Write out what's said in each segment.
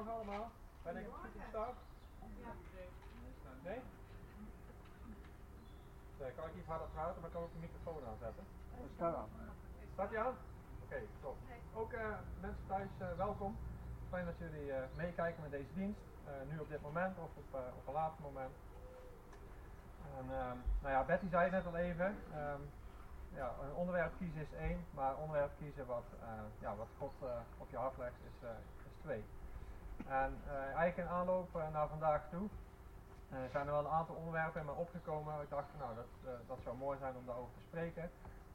Goedemorgen allemaal. Ben ik goed in staat? Nee? Nee, kan ik iets harder praten, maar kan ik ook de microfoon aanzetten? Staat aan. Staat die aan? Oké, top. Ook uh, mensen thuis, uh, welkom. Fijn dat jullie uh, meekijken met deze dienst. nu op dit moment of op, op een later moment. En, um, nou ja, Betty zei net al even. Um, ja, een onderwerp kiezen is één, maar onderwerp kiezen wat, ja, wat God op je hart legt is, is twee. En eigenlijk in aanloop naar vandaag toe uh, zijn er wel een aantal onderwerpen in me opgekomen. Ik dacht, nou, dat, uh, dat zou mooi zijn om daarover te spreken.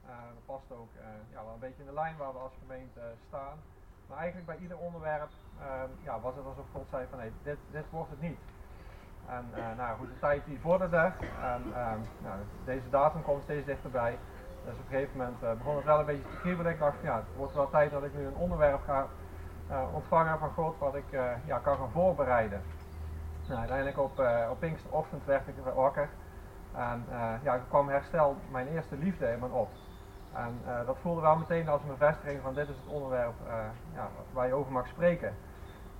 Uh, dat past ook ja, wel een beetje in de lijn waar we als gemeente staan. Maar eigenlijk bij ieder onderwerp ehm, ja, was het alsof God zei van, nee, dit, dit wordt het niet. En nou goed, de tijd die vorderde en ehm, nou, deze datum komt steeds dichterbij. Dus op een gegeven moment begon het wel een beetje te kriebelen. Ik dacht, ja, het wordt wel tijd dat ik nu een onderwerp ga ontvangen van God wat ik ja, kan gaan voorbereiden. Nou, uiteindelijk op, uh, op Pinksterochtend werd ik wakker. En ja, er kwam herstel, mijn eerste liefde in me op. En dat voelde wel meteen als een bevestiging van dit is het onderwerp ja, waar je over mag spreken.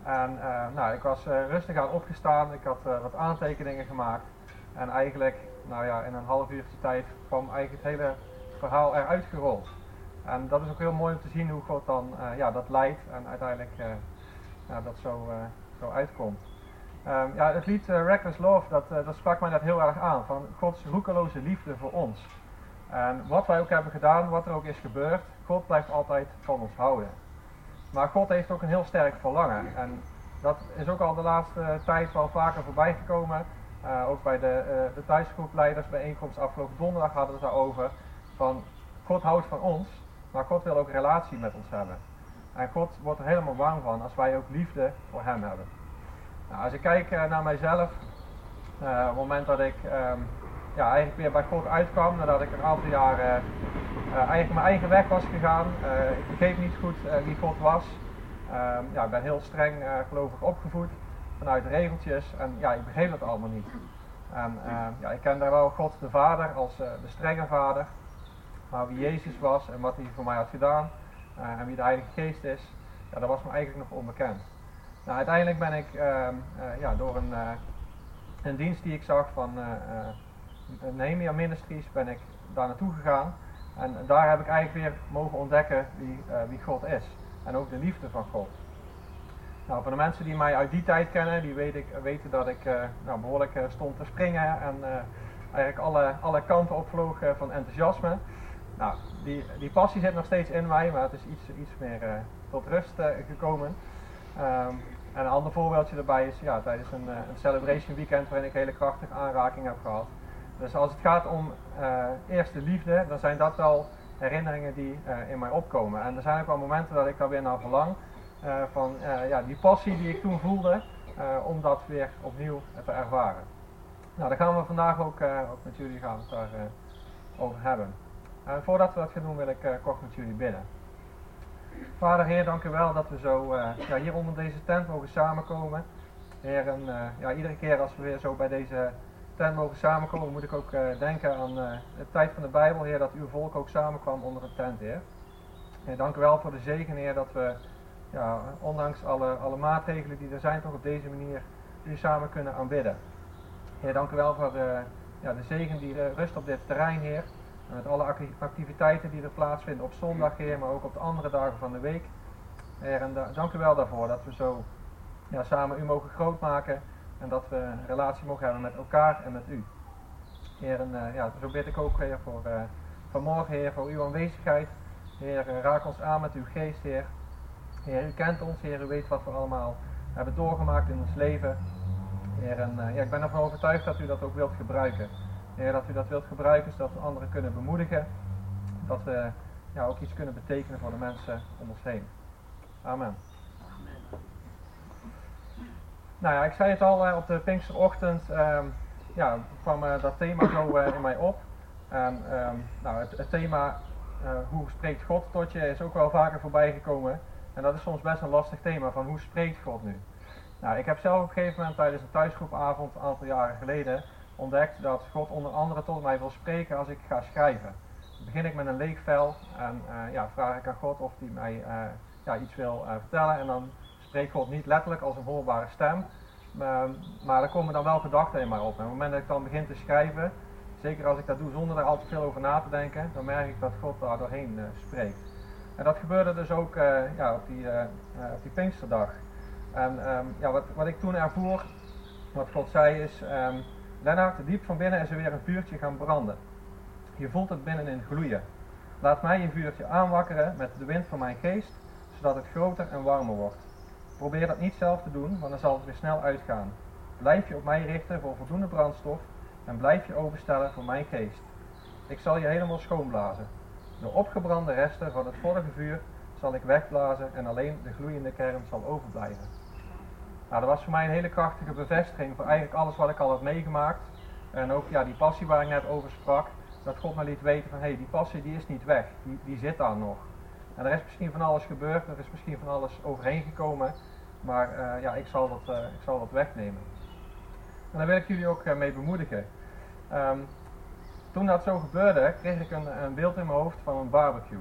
En nou, ik was rustig aan opgestaan, ik had wat aantekeningen gemaakt. En eigenlijk, nou ja, in een half uurtje tijd kwam eigenlijk het hele verhaal eruit gerold. En dat is ook heel mooi om te zien hoe God dan ja, dat leidt en uiteindelijk ja, dat zo, zo uitkomt. Um, ja, het lied uh, Reckless Love, dat, uh, dat sprak mij net heel erg aan, van Gods roekeloze liefde voor ons. En wat wij ook hebben gedaan, wat er ook is gebeurd, God blijft altijd van ons houden. Maar God heeft ook een heel sterk verlangen. En dat is ook al de laatste tijd wel vaker voorbij gekomen. Uh, ook bij de, de thuisgroepleidersbijeenkomst afgelopen donderdag hadden we het daarover. Van God houdt van ons, maar God wil ook relatie met ons hebben. En God wordt er helemaal warm van als wij ook liefde voor Hem hebben. Nou, als ik kijk uh, naar mijzelf, uh, op het moment dat ik um, ja, eigenlijk weer bij God uitkwam, nadat ik een aantal jaar uh, eigenlijk mijn eigen weg was gegaan, ik begreep niet goed wie God was. Um, ja, ik ben heel streng gelovig opgevoed vanuit regeltjes en ja, ik begreep dat allemaal niet. En ja, ik ken daar wel God de Vader als de strenge Vader, maar wie Jezus was en wat hij voor mij had gedaan en wie de Heilige Geest is, ja, dat was me eigenlijk nog onbekend. Nou, uiteindelijk ben ik uh, uh, ja, door een, uh, een dienst die ik zag van Nehemia Ministries ben ik daar naartoe gegaan. En daar heb ik eigenlijk weer mogen ontdekken wie, wie God is. En ook de liefde van God. Nou, voor de mensen die mij uit die tijd kennen, die weet ik, weten dat ik nou, behoorlijk stond te springen en eigenlijk alle, alle kanten opvloog van enthousiasme. Nou, die, die passie zit nog steeds in mij, maar het is iets, iets meer tot rust gekomen. Um, en een ander voorbeeldje daarbij is ja, tijdens een, uh, een celebration weekend waarin ik hele krachtige aanraking heb gehad. Dus als het gaat om eerste liefde, dan zijn dat wel herinneringen die in mij opkomen. En er zijn ook wel momenten dat ik daar weer naar verlang. van ja, die passie die ik toen voelde, om dat weer opnieuw te ervaren. Nou, daar gaan we vandaag ook, ook met jullie gaan over hebben. En voordat we dat gaan doen wil ik kort met jullie bidden. Vader Heer, dank u wel dat we zo uh, ja, hier onder deze tent mogen samenkomen. Heer, en uh, ja, iedere keer als we weer zo bij deze tent mogen samenkomen, moet ik ook uh, denken aan de tijd van de Bijbel, Heer, dat uw volk ook samenkwam onder een tent, Heer. Heer, dank u wel voor de zegen, Heer, dat we, ja, ondanks alle, alle maatregelen die er zijn, toch op deze manier u samen kunnen aanbidden. Heer, dank u wel voor ja, de zegen die rust op dit terrein, Heer. Met alle activiteiten die er plaatsvinden op zondag, Heer, maar ook op de andere dagen van de week. Heer, en dank u wel daarvoor dat we zo ja, samen u mogen grootmaken en dat we een relatie mogen hebben met elkaar en met u. Heer, en uh, ja, zo bid ik ook, Heer, voor uh, vanmorgen, Heer, voor uw aanwezigheid. Heer, uh, raak ons aan met uw geest, Heer. Heer, u kent ons, Heer, u weet wat we allemaal hebben doorgemaakt in ons leven. Heer, en ja, ik ben ervan overtuigd dat u dat ook wilt gebruiken. Heer, dat u dat wilt gebruiken zodat we anderen kunnen bemoedigen. Dat we ja, ook iets kunnen betekenen voor de mensen om ons heen. Amen. Nou ja, ik zei het al uh, op de Pinksterochtend. Um, ja, kwam uh, dat thema zo uh, in mij op. En um, nou, het, het thema hoe spreekt God tot je is ook wel vaker voorbij gekomen. En dat is soms best een lastig thema van hoe spreekt God nu. Nou, ik heb zelf op een gegeven moment tijdens een thuisgroepavond een aantal jaren geleden ontdekt dat God onder andere tot mij wil spreken als ik ga schrijven. Dan begin ik met een leeg vel en uh, ja, vraag ik aan God of hij mij uh, ja, iets wil uh, vertellen en dan spreek God niet letterlijk als een hoorbare stem, maar, maar er komen dan wel gedachten in mij op. En op het moment dat ik dan begin te schrijven, zeker als ik dat doe zonder er al te veel over na te denken, dan merk ik dat God daar doorheen spreekt. En dat gebeurde dus ook ja, op, die, op die Pinksterdag. En um, ja, wat, wat ik toen ervoer, wat God zei is, um, Lennart, diep van binnen is er weer een vuurtje gaan branden. Je voelt het binnenin gloeien. Laat mij je vuurtje aanwakkeren met de wind van mijn geest, zodat het groter en warmer wordt. Probeer dat niet zelf te doen, want dan zal het weer snel uitgaan. Blijf je op mij richten voor voldoende brandstof en blijf je overstellen voor mijn geest. Ik zal je helemaal schoonblazen. De opgebrande resten van het vorige vuur zal ik wegblazen en alleen de gloeiende kern zal overblijven. Nou, dat was voor mij een hele krachtige bevestiging voor eigenlijk alles wat ik al had meegemaakt. En ook ja, die passie waar ik net over sprak, dat God me liet weten van hé, hey, die passie die is niet weg, die, die zit daar nog. En er is misschien van alles gebeurd, er is misschien van alles overheen gekomen, maar uh, ja, ik zal, dat, uh, ik zal dat wegnemen. En daar wil ik jullie ook uh, mee bemoedigen. Um, toen dat zo gebeurde, kreeg ik een, een, beeld in mijn hoofd van een barbecue.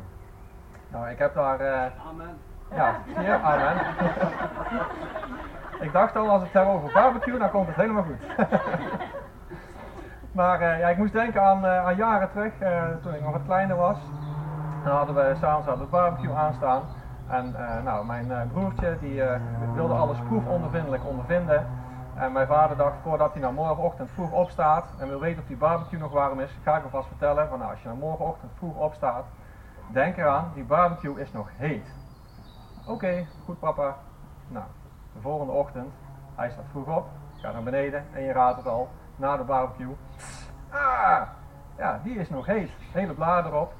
Nou, ik heb daar... amen. Ja, zie je? Amen. ik dacht al, als ik het heb over barbecue, dan komt het helemaal goed. maar ja, ik moest denken aan, aan jaren terug, toen ik nog wat kleiner was. Dan hadden we s'avonds de barbecue aanstaan. En nou, mijn broertje die wilde alles proefondervindelijk ondervinden. En mijn vader dacht, voordat hij nou morgenochtend vroeg opstaat en wil weten of die barbecue nog warm is, ga ik hem vast vertellen van nou, als je nou morgenochtend vroeg opstaat, denk eraan, die barbecue is nog heet. Oké, okay, goed papa. Nou, de volgende ochtend, hij staat vroeg op, gaat naar beneden en je raadt het al, na de barbecue. Ah, ja, die is nog heet. Hele blader erop.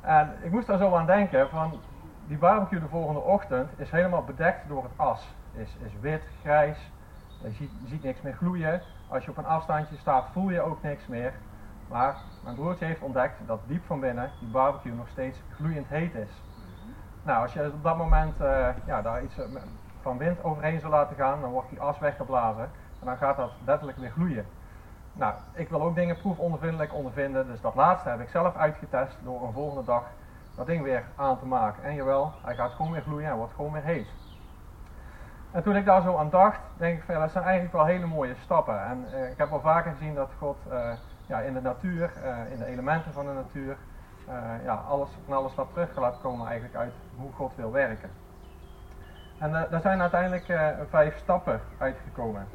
En ik moest daar zo aan denken van die barbecue de volgende ochtend is helemaal bedekt door het as. Is, is wit, grijs, je ziet, ziet niks meer gloeien. Als je op een afstandje staat voel je ook niks meer. Maar mijn broertje heeft ontdekt dat diep van binnen die barbecue nog steeds gloeiend heet is. Nou, als je op dat moment uh, ja, daar iets eh, van wind overheen zou laten gaan, dan wordt die as weggeblazen en dan gaat dat letterlijk weer gloeien. Nou, ik wil ook dingen proefondervindelijk ondervinden, dus dat laatste heb ik zelf uitgetest door een volgende dag dat ding weer aan te maken. En jawel, hij gaat gewoon weer gloeien en wordt gewoon weer heet. En toen ik daar zo aan dacht, denk ik ja, dat zijn eigenlijk wel hele mooie stappen. En uh, ik heb al vaker gezien dat God uh, ja, in de natuur, uh, in de elementen van de natuur, ja, alles, van alles wat terug laat komen eigenlijk uit hoe God wil werken. En daar zijn uiteindelijk vijf stappen uitgekomen.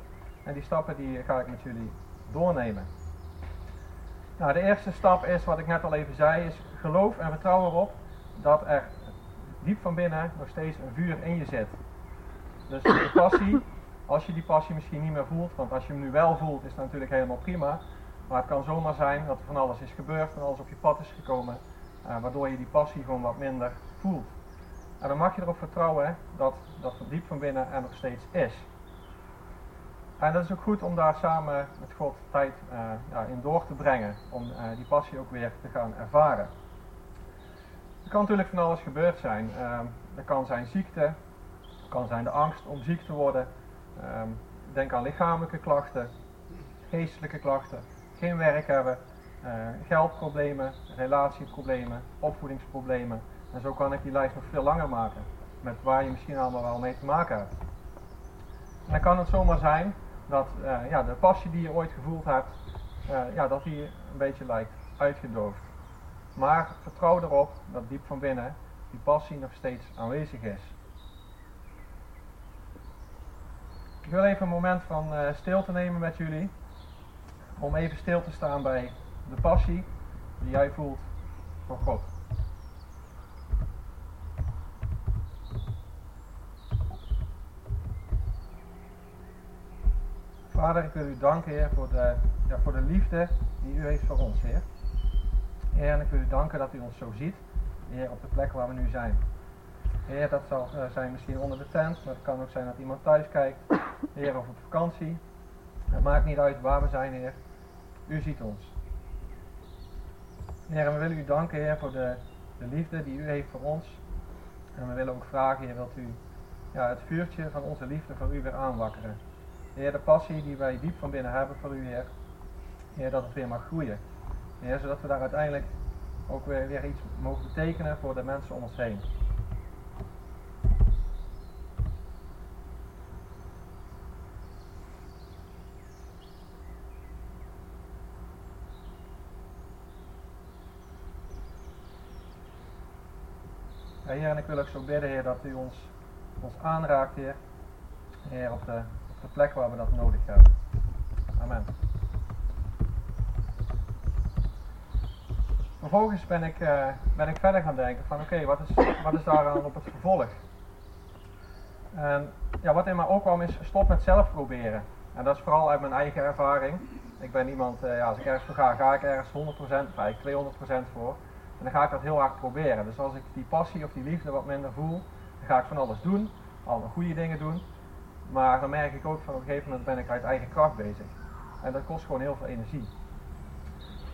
En die stappen die ga ik met jullie doornemen. Nou, de eerste stap is wat ik net al even zei, is geloof en vertrouw erop dat er diep van binnen nog steeds een vuur in je zit. Dus de passie, als je die passie misschien niet meer voelt, want als je hem nu wel voelt, is dat natuurlijk helemaal prima. Maar het kan zomaar zijn dat er van alles is gebeurd, van alles op je pad is gekomen, uh, waardoor je die passie gewoon wat minder voelt. En dan mag je erop vertrouwen dat dat diep van binnen er nog steeds is. En dat is ook goed om daar samen met God tijd uh, ja, in door te brengen, om uh, die passie ook weer te gaan ervaren. Er kan natuurlijk van alles gebeurd zijn. Uh, er kan zijn ziekte, er kan zijn de angst om ziek te worden. Ehm, denk aan lichamelijke klachten, geestelijke klachten, geen werk hebben, eh, geldproblemen, relatieproblemen, opvoedingsproblemen. En zo kan ik die lijst nog veel langer maken, met waar je misschien allemaal wel mee te maken hebt. En dan kan het zomaar zijn dat uh, ja, de passie die je ooit gevoeld hebt, uh, ja, dat die een beetje lijkt uitgedoofd. Maar vertrouw erop dat diep van binnen die passie nog steeds aanwezig is. Ik wil even een moment van uh, stilte nemen met jullie. Om even stil te staan bij de passie die jij voelt voor God. Vader, ik wil u danken, Heer, voor de, ja, voor de liefde die u heeft voor ons, Heer. Heer, en ik wil u danken dat u ons zo ziet, Heer, op de plek waar we nu zijn. Heer, dat zal uh, zijn misschien onder de tent, maar het kan ook zijn dat iemand thuis kijkt, Heer, of op vakantie. Het maakt niet uit waar we zijn, Heer. U ziet ons. Heer, en we willen u danken, Heer, voor de, de liefde die u heeft voor ons. En we willen ook vragen, Heer, wilt u ja, het vuurtje van onze liefde voor u weer aanwakkeren. Heer, de passie die wij diep van binnen hebben voor u, Heer. Heer, dat het weer mag groeien. Heer, zodat we daar uiteindelijk ook weer, weer iets mogen betekenen voor de mensen om ons heen. Heer, en ik wil ook zo bidden, Heer, dat u ons, ons aanraakt, Heer. Heer, op de de plek waar we dat nodig hebben. Amen. Vervolgens ben ik, uh, ben ik verder gaan denken van oké, wat, is, wat is daar dan op het vervolg? En ja, wat in mij ook kwam is stop met zelf proberen. En dat is vooral uit mijn eigen ervaring. Ik ben iemand, uh, ja, als ik ergens voor ga, ga ik ergens 100%, of eigenlijk 200% voor. En dan ga ik dat heel hard proberen. Dus als ik die passie of die liefde wat minder voel, dan ga ik van alles doen. Alle goede dingen doen. Maar dan merk ik ook van op een gegeven moment ben ik uit eigen kracht bezig. En dat kost gewoon heel veel energie.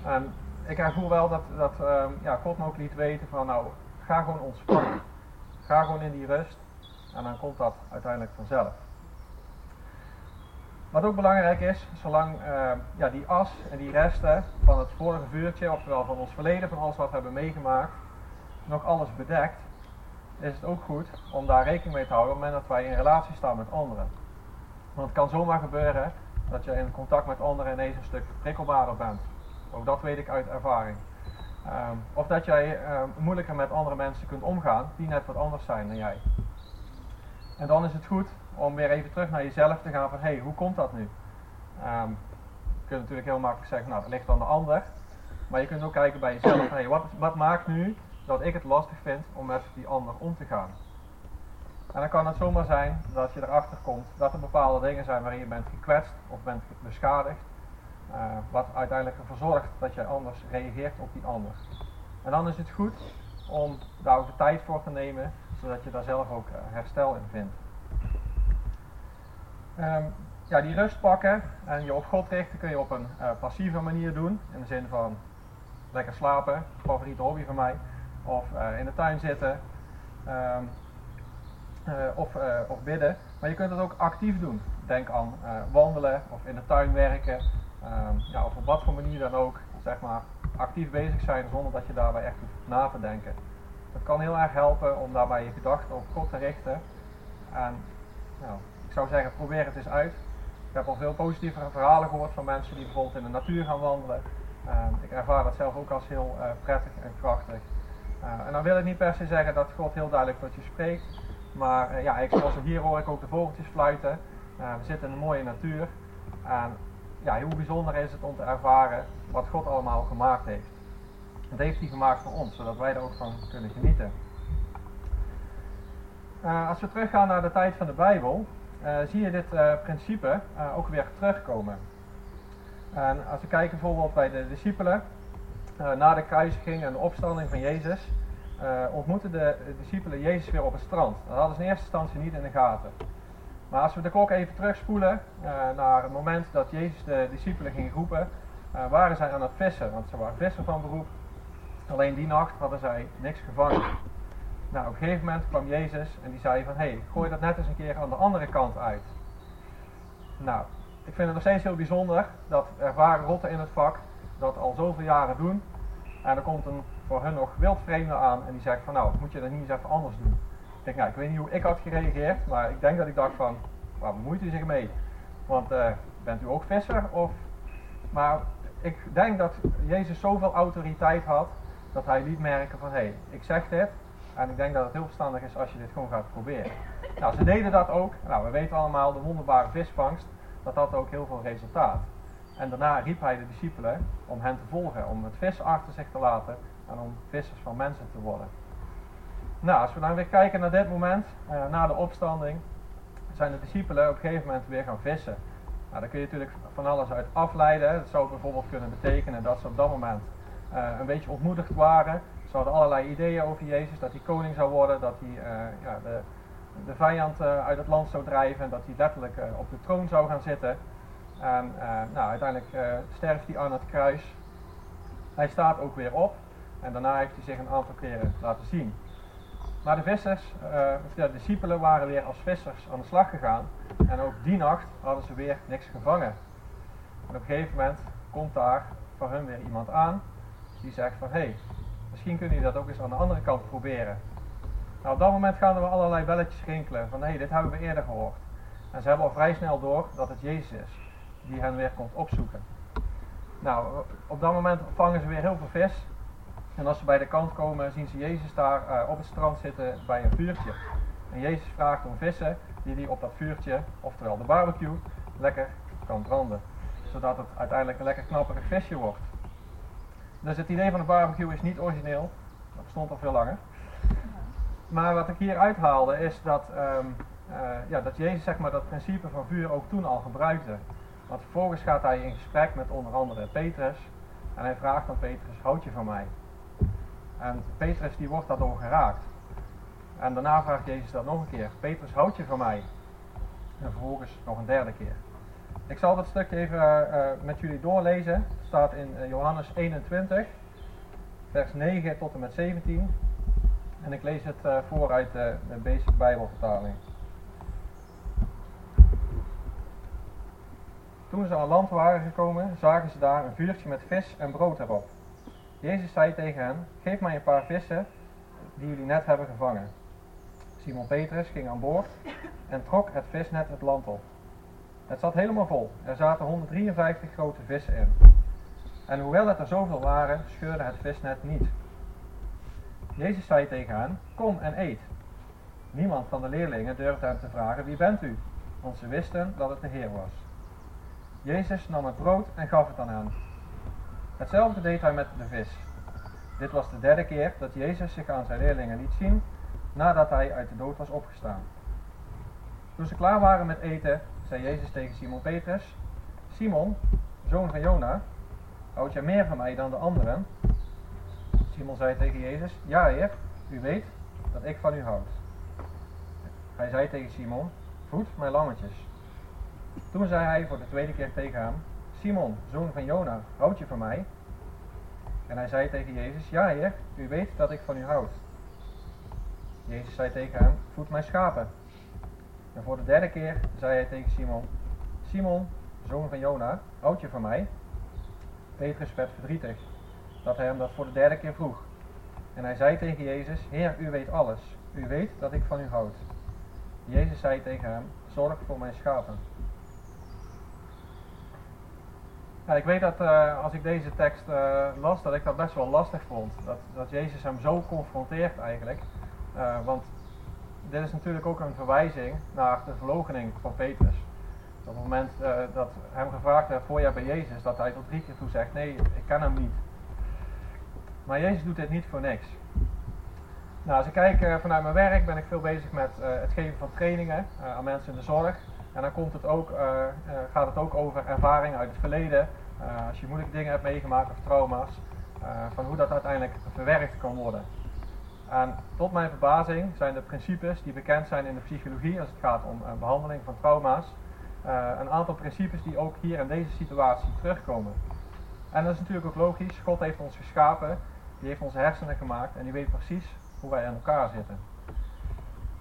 En ik voel wel dat, dat um, ja, God me ook liet weten van nou, ga gewoon ontspannen. Ga gewoon in die rust. En dan komt dat uiteindelijk vanzelf. Wat ook belangrijk is, zolang uh, ja, die as en die resten van het vorige vuurtje, oftewel van ons verleden, van alles wat we hebben meegemaakt, nog alles bedekt, is het ook goed om daar rekening mee te houden op het dat wij in relatie staan met anderen. Want het kan zomaar gebeuren dat je in contact met anderen ineens een stuk prikkelbaarder bent. Ook dat weet ik uit ervaring. Um, of dat jij um, moeilijker met andere mensen kunt omgaan die net wat anders zijn dan jij. En dan is het goed om weer even terug naar jezelf te gaan van hé, hey, hoe komt dat nu? Um, je kunt natuurlijk heel makkelijk zeggen, nou dat ligt aan de ander. Maar je kunt ook kijken bij jezelf, hey, wat, wat maakt nu dat ik het lastig vind om met die ander om te gaan? En dan kan het zomaar zijn dat je erachter komt dat er bepaalde dingen zijn waarin je bent gekwetst of bent beschadigd. Uh, wat uiteindelijk ervoor zorgt dat jij anders reageert op die ander. En dan is het goed om daar ook de tijd voor te nemen, zodat je daar zelf ook uh, herstel in vindt. Um, ja, die rust pakken en je op God richten kun je op een uh, passieve manier doen. In de zin van lekker slapen, favoriete hobby van mij. Of uh, in de tuin zitten. Um, uh, of, of bidden. Maar je kunt het ook actief doen. Denk aan wandelen of in de tuin werken. Um, ja, of op wat voor manier dan ook. Zeg maar actief bezig zijn zonder dat je daarbij echt hoeft na te denken. Dat kan heel erg helpen om daarbij je gedachten op God te richten. En nou, ik zou zeggen, probeer het eens uit. Ik heb al veel positieve verhalen gehoord van mensen die bijvoorbeeld in de natuur gaan wandelen. Uh, ik ervaar dat zelf ook als heel prettig en krachtig. Uh, en dan wil ik niet per se zeggen dat God heel duidelijk tot je spreekt. Maar eh, ja, ik, zoals hier hoor ik ook de vogeltjes fluiten. we zitten in een mooie natuur. En ja, hoe bijzonder is het om te ervaren wat God allemaal gemaakt heeft. Dat heeft hij gemaakt voor ons, zodat wij er ook van kunnen genieten. als we teruggaan naar de tijd van de Bijbel, zie je dit principe ook weer terugkomen. En als we kijken bijvoorbeeld bij de discipelen, na de kruisiging en de opstanding van Jezus, ontmoetten de discipelen Jezus weer op het strand. Dat hadden ze in eerste instantie niet in de gaten. Maar als we de klok even terugspoelen naar het moment dat Jezus de discipelen ging roepen, waren zij aan het vissen, want ze waren visser van beroep. Alleen die nacht hadden zij niks gevangen. Nou, op een gegeven moment kwam Jezus en die zei van, hé, hey, gooi dat net eens een keer aan de andere kant uit. Nou, ik vind het nog steeds heel bijzonder dat ervaren rotten in het vak dat al zoveel jaren doen. En er komt een voor hun nog wildvreemde aan en die zegt van, nou, moet je dat niet eens even anders doen. Ik denk, nou, ik weet niet hoe ik had gereageerd, maar ik denk dat ik dacht van, waar bemoeit u zich mee? Want uh, bent u ook visser? Of... Maar ik denk dat Jezus zoveel autoriteit had, dat hij liet merken van, hé, hey, ik zeg dit, en ik denk dat het heel verstandig is als je dit gewoon gaat proberen. Nou, ze deden dat ook. Nou, we weten allemaal de wonderbare visvangst. Dat had ook heel veel resultaat. En daarna riep hij de discipelen om hen te volgen, om het vis achter zich te laten en om vissers van mensen te worden. Nou, als we dan weer kijken naar dit moment, uh, na de opstanding, zijn de discipelen op een gegeven moment weer gaan vissen. Nou, daar kun je natuurlijk van alles uit afleiden. Dat zou bijvoorbeeld kunnen betekenen dat ze op dat moment uh, een beetje ontmoedigd waren ze hadden allerlei ideeën over Jezus, dat hij koning zou worden, dat hij uh, ja, de, de vijand uit het land zou drijven en dat hij letterlijk op de troon zou gaan zitten. En nou, uiteindelijk sterft hij aan het kruis. Hij staat ook weer op en daarna heeft hij zich een aantal keren laten zien. Maar de vissers, of de discipelen waren weer als vissers aan de slag gegaan en ook die nacht hadden ze weer niks gevangen. En op een gegeven moment komt daar voor hun weer iemand aan die zegt van hé, hey, Misschien kunnen jullie dat ook eens aan de andere kant proberen. Nou, op dat moment gaan er allerlei belletjes rinkelen van hé, hey, dit hebben we eerder gehoord. En ze hebben al vrij snel door dat het Jezus is die hen weer komt opzoeken. Nou, op dat moment vangen ze weer heel veel vis. En als ze bij de kant komen, zien ze Jezus daar eh, op het strand zitten bij een vuurtje. En Jezus vraagt om vissen die hij op dat vuurtje, oftewel de barbecue, lekker kan branden. Zodat het uiteindelijk een lekker knapperig visje wordt. Dus het idee van de barbecue is niet origineel. Dat bestond al veel langer. Maar wat ik hier uithaalde is dat, ehm, eh, ja, dat Jezus zeg maar, dat principe van vuur ook toen al gebruikte. Want vervolgens gaat hij in gesprek met onder andere Petrus. En hij vraagt aan Petrus, houd je van mij? En Petrus die wordt daardoor geraakt. En daarna vraagt Jezus dat nog een keer. Petrus, houd je van mij? En vervolgens nog een derde keer. Ik zal dat stukje even uh, met jullie doorlezen. Het staat in uh, Johannes 21, vers 9 tot en met 17. En ik lees het voor uit de Basic Bijbelvertaling. Toen ze aan land waren gekomen, zagen ze daar een vuurtje met vis en brood erop. Jezus zei tegen hen, geef mij een paar vissen die jullie net hebben gevangen. Simon Petrus ging aan boord en trok het visnet het land op. Het zat helemaal vol. Er zaten 153 grote vissen in. En hoewel het er zoveel waren, scheurde het visnet niet. Jezus zei tegen hen, kom en eet. Niemand van de leerlingen durfde hem te vragen, wie bent u? Want ze wisten dat het de Heer was. Jezus nam het brood en gaf het aan hen. Hetzelfde deed hij met de vis. Dit was de derde keer dat Jezus zich aan zijn leerlingen liet zien nadat hij uit de dood was opgestaan. Toen ze klaar waren met eten, zei Jezus tegen Simon Petrus: Simon, zoon van Jona, houd jij meer van mij dan de anderen? Simon zei tegen Jezus: Ja, Heer, u weet dat ik van u houd. Hij zei tegen Simon: Voed mijn lammetjes. Toen zei hij voor de tweede keer tegen hem: Simon, zoon van Jona, houd je van mij? En hij zei tegen Jezus: Ja, Heer, u weet dat ik van u houd. Jezus zei tegen hem: Voed mijn schapen. En voor de derde keer zei hij tegen Simon: Simon, zoon van Jona, houd je van mij? Petrus werd verdrietig dat hij hem dat voor de derde keer vroeg. En hij zei tegen Jezus: Heer, u weet alles. U weet dat ik van u houd. Jezus zei tegen hem: Zorg voor mijn schapen. Ja, ik weet dat uh, als ik deze tekst uh, las, dat ik dat best wel lastig vond. Dat, dat Jezus hem zo confronteert eigenlijk. Uh, want dit is natuurlijk ook een verwijzing naar de verloochening van Petrus. Op het moment dat hem gevraagd werd voor je bij Jezus, dat hij tot drie keer toe zegt, nee, ik ken hem niet. Maar Jezus doet dit niet voor niks. Nou, als ik kijk vanuit mijn werk, ben ik veel bezig met het geven van trainingen aan mensen in de zorg. En dan komt het ook, uh, uh, gaat het ook over ervaringen uit het verleden. Uh, als je moeilijke dingen hebt meegemaakt of trauma's. van hoe dat uiteindelijk verwerkt kan worden. En tot mijn verbazing zijn de principes die bekend zijn in de psychologie als het gaat om behandeling van trauma's. een aantal principes die ook hier in deze situatie terugkomen. En dat is natuurlijk ook logisch. God heeft ons geschapen. Die heeft onze hersenen gemaakt. En die weet precies hoe wij in elkaar zitten.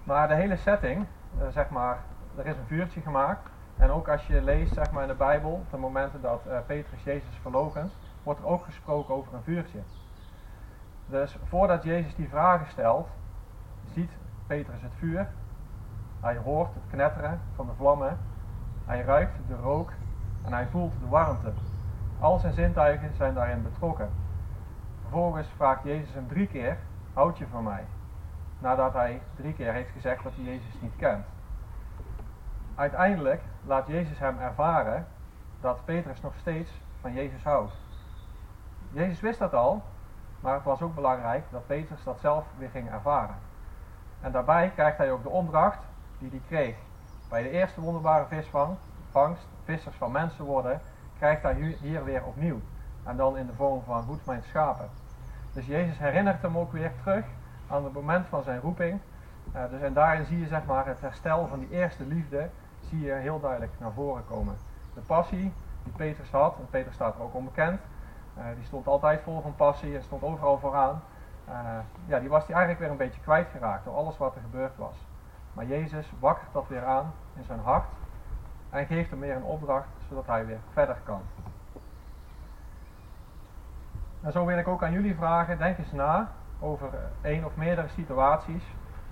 Maar de hele setting, zeg maar er is een vuurtje gemaakt. En ook als je leest zeg maar, in de Bijbel, de momenten dat uh, Petrus Jezus verloochent, wordt er ook gesproken over een vuurtje. Dus voordat Jezus die vragen stelt, ziet Petrus het vuur. Hij hoort het knetteren van de vlammen. Hij ruikt de rook en hij voelt de warmte. Al zijn zintuigen zijn daarin betrokken. Vervolgens vraagt Jezus hem drie keer: Houd je van mij? Nadat hij drie keer heeft gezegd dat hij Jezus niet kent uiteindelijk laat Jezus hem ervaren dat Petrus nog steeds van Jezus houdt. Jezus wist dat al, maar het was ook belangrijk dat Petrus dat zelf weer ging ervaren. En daarbij krijgt hij ook de opdracht die hij kreeg. Bij de eerste wonderbare visvangst, vissers van mensen worden, krijgt hij hier weer opnieuw. En dan in de vorm van hoed mijn schapen. Dus Jezus herinnert hem ook weer terug aan het moment van zijn roeping. Uh, dus en daarin zie je zeg maar het herstel van die eerste liefde zie je heel duidelijk naar voren komen. De passie die Petrus had, en Petrus staat er ook onbekend, uh, die stond altijd vol van passie en stond overal vooraan. Uh, ja, die was hij eigenlijk weer een beetje kwijtgeraakt door alles wat er gebeurd was. Maar Jezus wakkert dat weer aan in zijn hart en geeft hem weer een opdracht zodat hij weer verder kan. En zo wil ik ook aan jullie vragen, denk eens na over één of meerdere situaties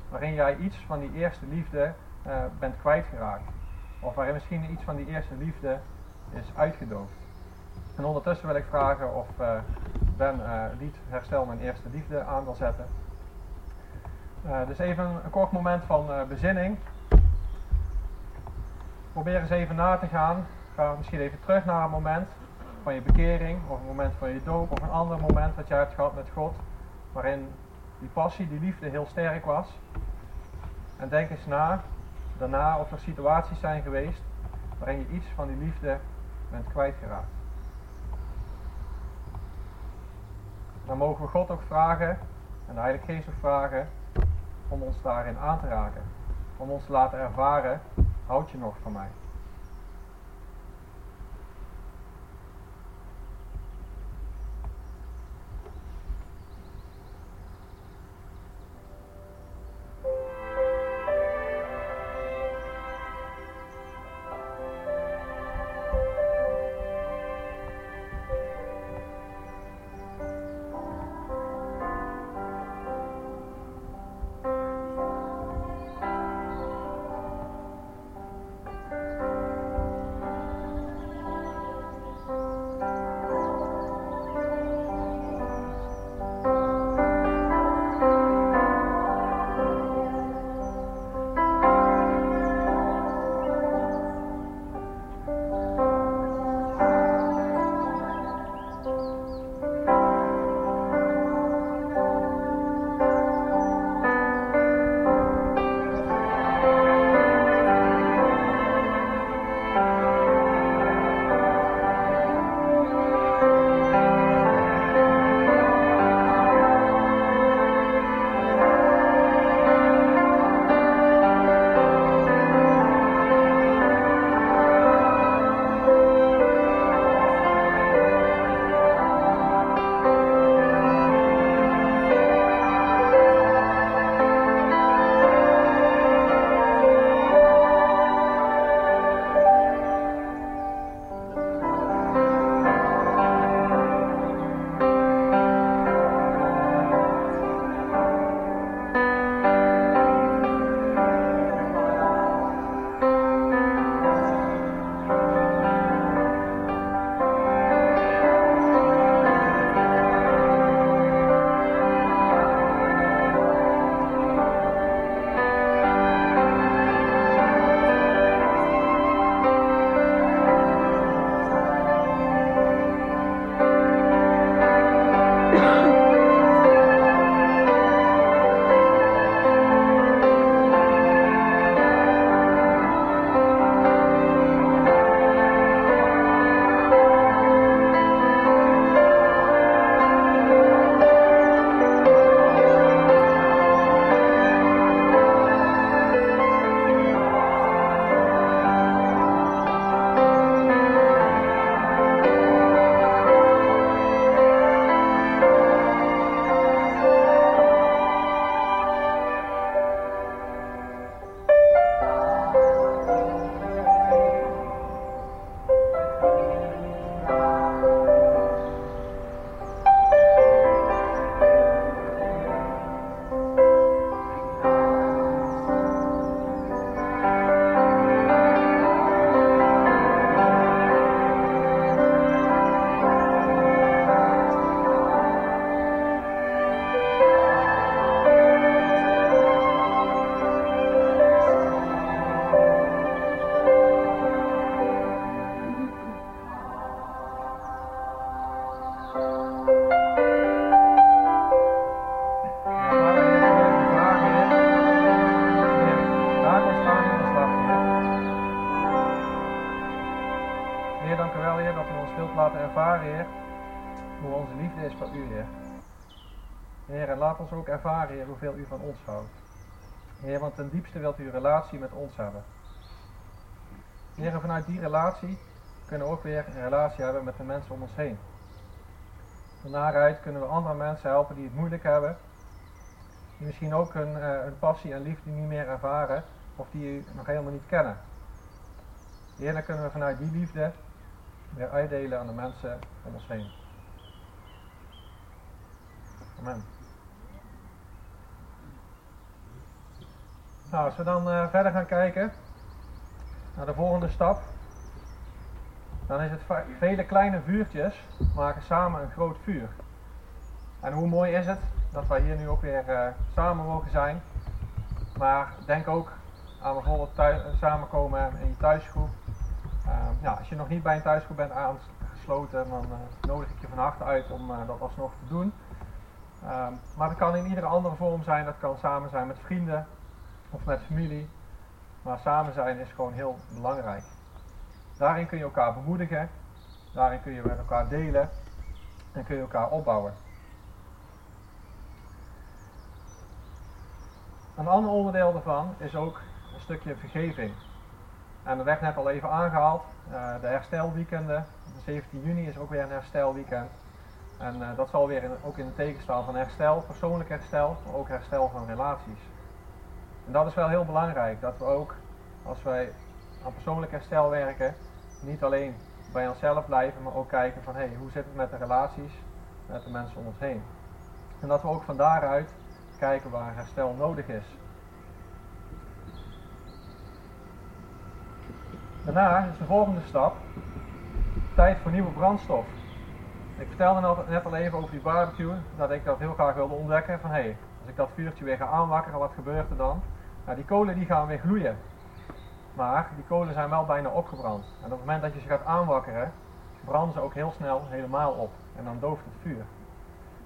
waarin jij iets van die eerste liefde uh, bent kwijtgeraakt. Of waarin misschien iets van die eerste liefde is uitgedoofd. En ondertussen wil ik vragen of uh, Ben uh, Herstel mijn eerste liefde aan wil zetten. dus even een, kort moment van bezinning. Probeer eens even na te gaan. Ga misschien even terug naar een moment van je bekering, of een moment van je doop, of een ander moment dat je hebt gehad met God, waarin die passie, die liefde heel sterk was. En denk eens na, daarna of er situaties zijn geweest waarin je iets van die liefde bent kwijtgeraakt. Dan mogen we God ook vragen, en de Heilige Geest ook vragen, om ons daarin aan te raken. Om ons te laten ervaren, houd je nog van mij? Ook ervaren, Heer, hoeveel u van ons houdt. Heer, want ten diepste wilt u een relatie met ons hebben. Heer, vanuit die relatie kunnen we ook weer een relatie hebben met de mensen om ons heen. Van daaruit kunnen we andere mensen helpen die het moeilijk hebben. Die misschien ook hun, uh, passie en liefde niet meer ervaren. Of die u nog helemaal niet kennen. Heer, dan kunnen we vanuit die liefde weer uitdelen aan de mensen om ons heen. Amen. Nou, als we dan uh, verder gaan kijken naar de volgende stap, dan is het vele kleine vuurtjes maken samen een groot vuur. En hoe mooi is het dat wij hier nu ook weer uh, samen mogen zijn. Maar denk ook aan bijvoorbeeld thuis, samenkomen in je thuisgroep. ja, als je nog niet bij een thuisgroep bent aangesloten, dan nodig ik je van harte uit om dat alsnog te doen. Ehm, maar dat kan in iedere andere vorm zijn. Dat kan samen zijn met vrienden of met familie. Maar samen zijn is gewoon heel belangrijk. Daarin kun je elkaar bemoedigen. Daarin kun je met elkaar delen. En kun je elkaar opbouwen. Een ander onderdeel daarvan is ook een stukje vergeving. En dat werd net al even aangehaald. Uh, de herstelweekenden. 17 juni is ook weer een herstelweekend. En uh, dat zal weer ook in het teken staan van herstel, persoonlijk herstel, maar ook herstel van relaties. En dat is wel heel belangrijk, dat we ook als wij aan persoonlijk herstel werken, niet alleen bij onszelf blijven, maar ook kijken van hey, hoe zit het met de relaties met de mensen om ons heen. En dat we ook van daaruit kijken waar herstel nodig is. Daarna is de volgende stap tijd voor nieuwe brandstof. Ik vertelde net al even over die barbecue, dat ik dat heel graag wilde ontdekken. Van hé, hey, als ik dat vuurtje weer ga aanwakkeren, wat gebeurt er dan? Nou, die kolen die gaan weer gloeien. Maar die kolen zijn wel bijna opgebrand. En op het moment dat je ze gaat aanwakkeren, branden ze ook heel snel helemaal op. En dan dooft het vuur.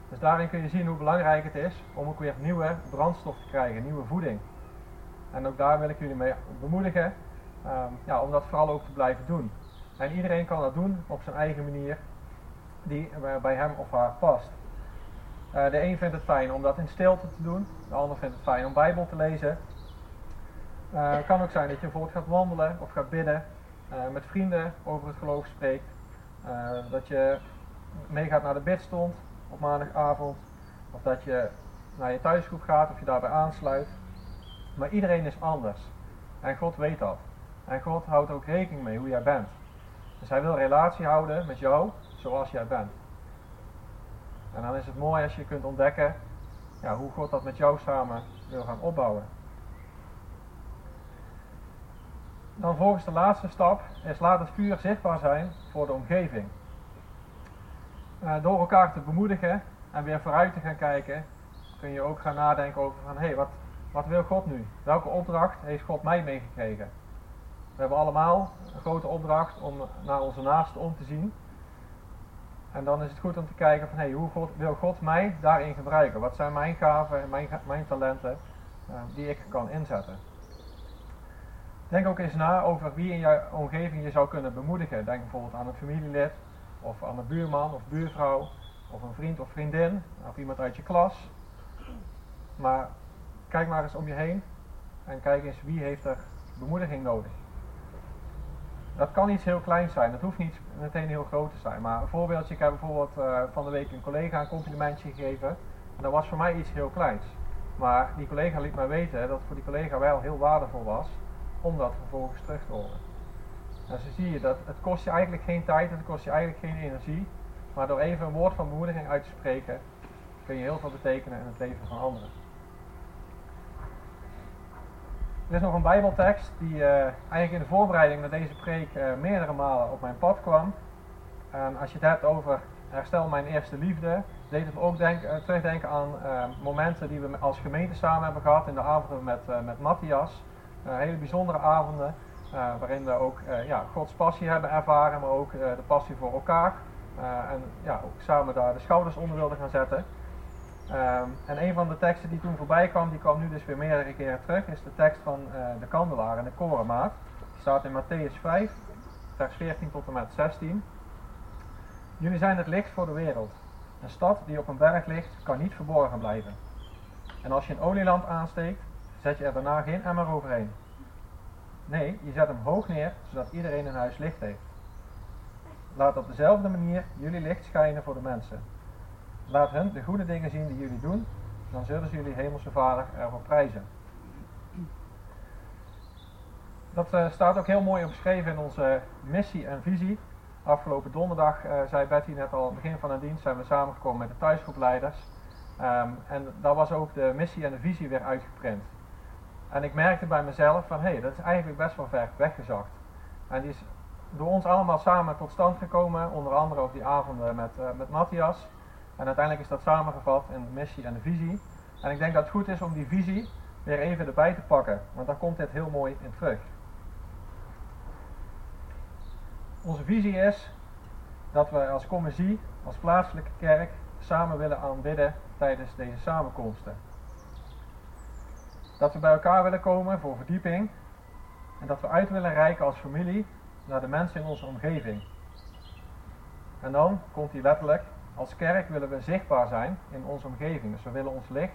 Dus daarin kun je zien hoe belangrijk het is om ook weer nieuwe brandstof te krijgen, nieuwe voeding. En ook daar wil ik jullie mee bemoedigen um, ja, om dat vooral ook te blijven doen. En iedereen kan dat doen op zijn eigen manier die bij hem of haar past. Uh, de een vindt het fijn om dat in stilte te doen, de ander vindt het fijn om Bijbel te lezen. Uh, het kan ook zijn dat je bijvoorbeeld gaat wandelen of gaat bidden, uh, met vrienden over het geloof spreekt. dat je meegaat naar de bidstond op maandagavond, of dat je naar je thuisgroep gaat of je daarbij aansluit. Maar iedereen is anders en God weet dat. En God houdt ook rekening mee hoe jij bent. Dus hij wil relatie houden met jou zoals jij bent. En dan is het mooi als je kunt ontdekken ja, hoe God dat met jou samen wil gaan opbouwen. Dan volgens de laatste stap is laat het vuur zichtbaar zijn voor de omgeving. Uh, door elkaar te bemoedigen en weer vooruit te gaan kijken, kun je ook gaan nadenken over van hé, hey, wat, wat wil God nu? Welke opdracht heeft God mij meegekregen? We hebben allemaal een grote opdracht om naar onze naasten om te zien. En dan is het goed om te kijken van hey, hoe God, wil God mij daarin gebruiken? Wat zijn mijn gaven en mijn, mijn talenten uh, die ik kan inzetten? Denk ook eens na over wie in jouw omgeving je zou kunnen bemoedigen. Denk bijvoorbeeld aan een familielid, of aan een buurman of buurvrouw, of een vriend of vriendin, of iemand uit je klas. Maar kijk maar eens om je heen en kijk eens wie heeft er bemoediging nodig. Dat kan iets heel kleins zijn, dat hoeft niet meteen heel groot te zijn. Maar een voorbeeldje, ik heb bijvoorbeeld uh, van de week een collega een complimentje gegeven. En dat was voor mij iets heel kleins. Maar die collega liet mij weten dat voor die collega wel heel waardevol was om dat vervolgens terug te horen. En zo zie je dat het kost je eigenlijk geen tijd, het kost je eigenlijk geen energie. Maar door even een woord van bemoediging uit te spreken, kun je heel veel betekenen in het leven van anderen. Er is nog een Bijbeltekst die uh, eigenlijk in de voorbereiding naar deze preek uh, meerdere malen op mijn pad kwam. En als je het hebt over herstel mijn eerste liefde, deed het ook denk, uh, terugdenken aan momenten die we als gemeente samen hebben gehad in de avonden met, met Matthias. Hele bijzondere avonden waarin we ook ja, Gods passie hebben ervaren, maar ook de passie voor elkaar. en ja, ook samen daar de schouders onder wilden gaan zetten. Um, en een van de teksten die toen voorbij kwam, die kwam nu dus weer meerdere keren terug, is de tekst van de kandelaar en de korenmaat. Die staat in Matthäus 5, vers 14 tot en met 16. Jullie zijn het licht voor de wereld. Een stad die op een berg ligt, kan niet verborgen blijven. En als je een olielamp aansteekt, zet je er daarna geen emmer overheen. Nee, je zet hem hoog neer, zodat iedereen in huis licht heeft. Laat op dezelfde manier jullie licht schijnen voor de mensen Laat hen de goede dingen zien die jullie doen, dan zullen ze jullie hemelse vader ervoor prijzen. Dat uh, staat ook heel mooi omschreven in onze missie en visie. Afgelopen donderdag, uh, zei Betty net al, begin van de dienst, zijn we samengekomen met de thuisgroepleiders. Um, en daar was ook de missie en de visie weer uitgeprint. En ik merkte bij mezelf van, hé, hey, dat is eigenlijk best wel ver weggezakt. En die is door ons allemaal samen tot stand gekomen, onder andere ook die avonden met, uh, met Matthias. En uiteindelijk is dat samengevat in de missie en de visie. En ik denk dat het goed is om die visie weer even erbij te pakken, want daar komt dit heel mooi in terug. Onze visie is dat we als commissie, als plaatselijke kerk, samen willen aanbidden tijdens deze samenkomsten. Dat we bij elkaar willen komen voor verdieping en dat we uit willen reiken als familie naar de mensen in onze omgeving. En dan komt hij letterlijk, als kerk willen we zichtbaar zijn in onze omgeving. Dus we willen ons licht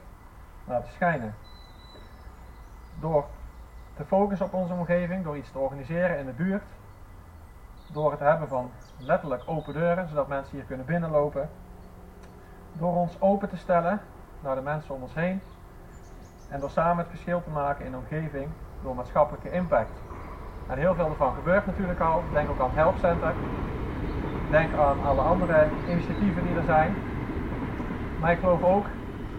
laten schijnen. Door te focussen op onze omgeving, door iets te organiseren in de buurt, door het hebben van letterlijk open deuren, zodat mensen hier kunnen binnenlopen, door ons open te stellen naar de mensen om ons heen en door samen het verschil te maken in de omgeving door maatschappelijke impact. En heel veel ervan gebeurt natuurlijk al. Denk ook aan het Helpcenter. Denk aan alle andere initiatieven die er zijn. Maar ik geloof ook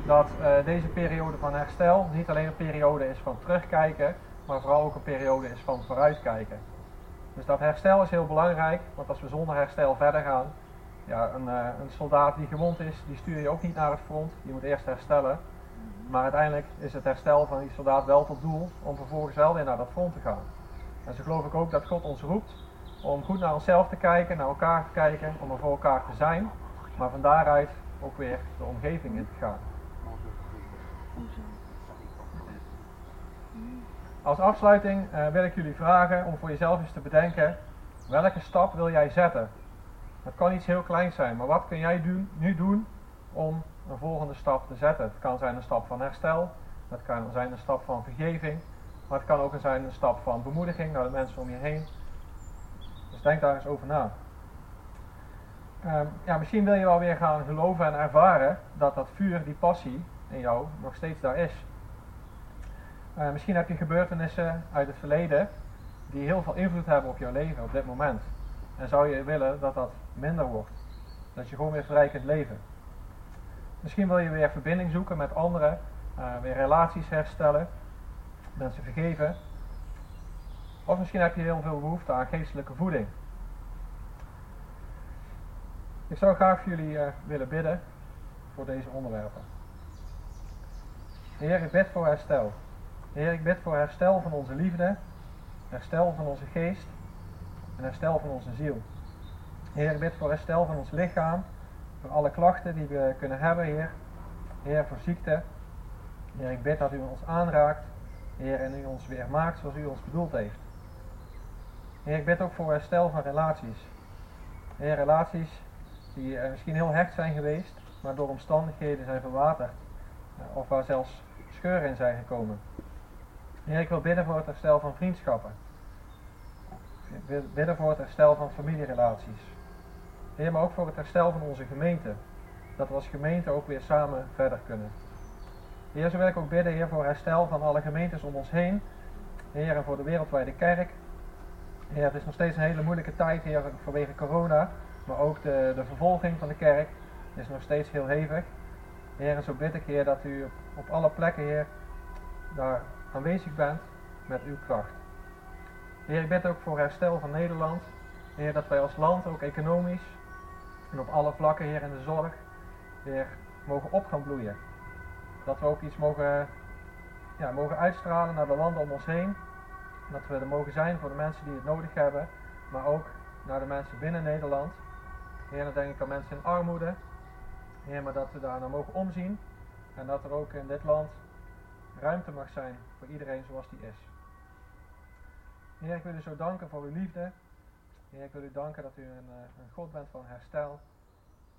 dat uh, deze periode van herstel niet alleen een periode is van terugkijken, maar vooral ook een periode is van vooruitkijken. Dus dat herstel is heel belangrijk, want als we zonder herstel verder gaan, ja, een, uh, een soldaat die gewond is, die stuur je ook niet naar het front, die moet eerst herstellen. Maar uiteindelijk is het herstel van die soldaat wel tot doel om vervolgens wel weer naar dat front te gaan. En zo geloof ik ook dat God ons roept om goed naar onszelf te kijken, naar elkaar te kijken, om er voor elkaar te zijn, maar van daaruit ook weer de omgeving in te gaan. Als afsluiting uh, wil ik jullie vragen om voor jezelf eens te bedenken, welke stap wil jij zetten? Dat kan iets heel kleins zijn, maar wat kun jij doen, nu doen om een volgende stap te zetten? Het kan zijn een stap van herstel, het kan zijn een stap van vergeving, maar het kan ook zijn een stap van bemoediging naar de mensen om je heen. Dus denk daar eens over na. Um, ja, misschien wil je wel weer gaan geloven en ervaren dat dat vuur, die passie in jou nog steeds daar is. Uh, misschien heb je gebeurtenissen uit het verleden die heel veel invloed hebben op jouw leven op dit moment. En zou je willen dat dat minder wordt. Dat je gewoon weer vrij kunt leven. Misschien wil je weer verbinding zoeken met anderen, uh, weer relaties herstellen, mensen vergeven. Of misschien heb je heel veel behoefte aan geestelijke voeding. Ik zou graag voor jullie uh, willen bidden voor deze onderwerpen. Heer, ik bid voor herstel. Heer, ik bid voor herstel van onze liefde, herstel van onze geest en herstel van onze ziel. Heer, ik bid voor herstel van ons lichaam, voor alle klachten die we kunnen hebben, Heer. Heer, voor ziekte. Heer, ik bid dat u ons aanraakt, Heer, en u ons weer maakt zoals u ons bedoeld heeft. Heer, ik bid ook voor herstel van relaties. Heer, relaties die uh, misschien heel hecht zijn geweest, maar door omstandigheden zijn verwaterd. Uh, of waar zelfs scheuren in zijn gekomen. Heer, ik wil bidden voor het herstel van vriendschappen. Ik wil bidden voor het herstel van familierelaties. Heer, maar ook voor het herstel van onze gemeente. Dat we als gemeente ook weer samen verder kunnen. Heer, zo wil ik ook bidden, Heer, voor herstel van alle gemeentes om ons heen. Heer, en voor de wereldwijde kerk. Heer, het is nog steeds een hele moeilijke tijd, Heer, vanwege corona. Maar ook de, de vervolging van de kerk is nog steeds heel hevig. Heer, en zo bid ik, Heer, dat u op, alle plekken, Heer, daar aanwezig bent met uw kracht. Heer, ik bid ook voor herstel van Nederland. Heer, dat wij als land ook economisch en op alle vlakken, Heer, in de zorg, weer mogen op gaan bloeien. Dat we ook iets mogen, ja, mogen uitstralen naar de landen om ons heen. Dat we er mogen zijn voor de mensen die het nodig hebben, maar ook naar de mensen binnen Nederland. Heer, denk ik aan mensen in armoede. Heer, maar dat we daar naar mogen omzien. En dat er ook in dit land ruimte mag zijn voor iedereen zoals die is. Heer, ik wil u zo danken voor uw liefde. Heer, ik wil u danken dat u een, eh, een God bent van herstel.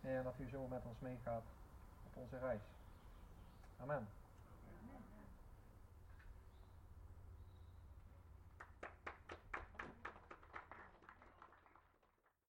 Heer, dat u zo met ons meegaat op onze reis. Amen.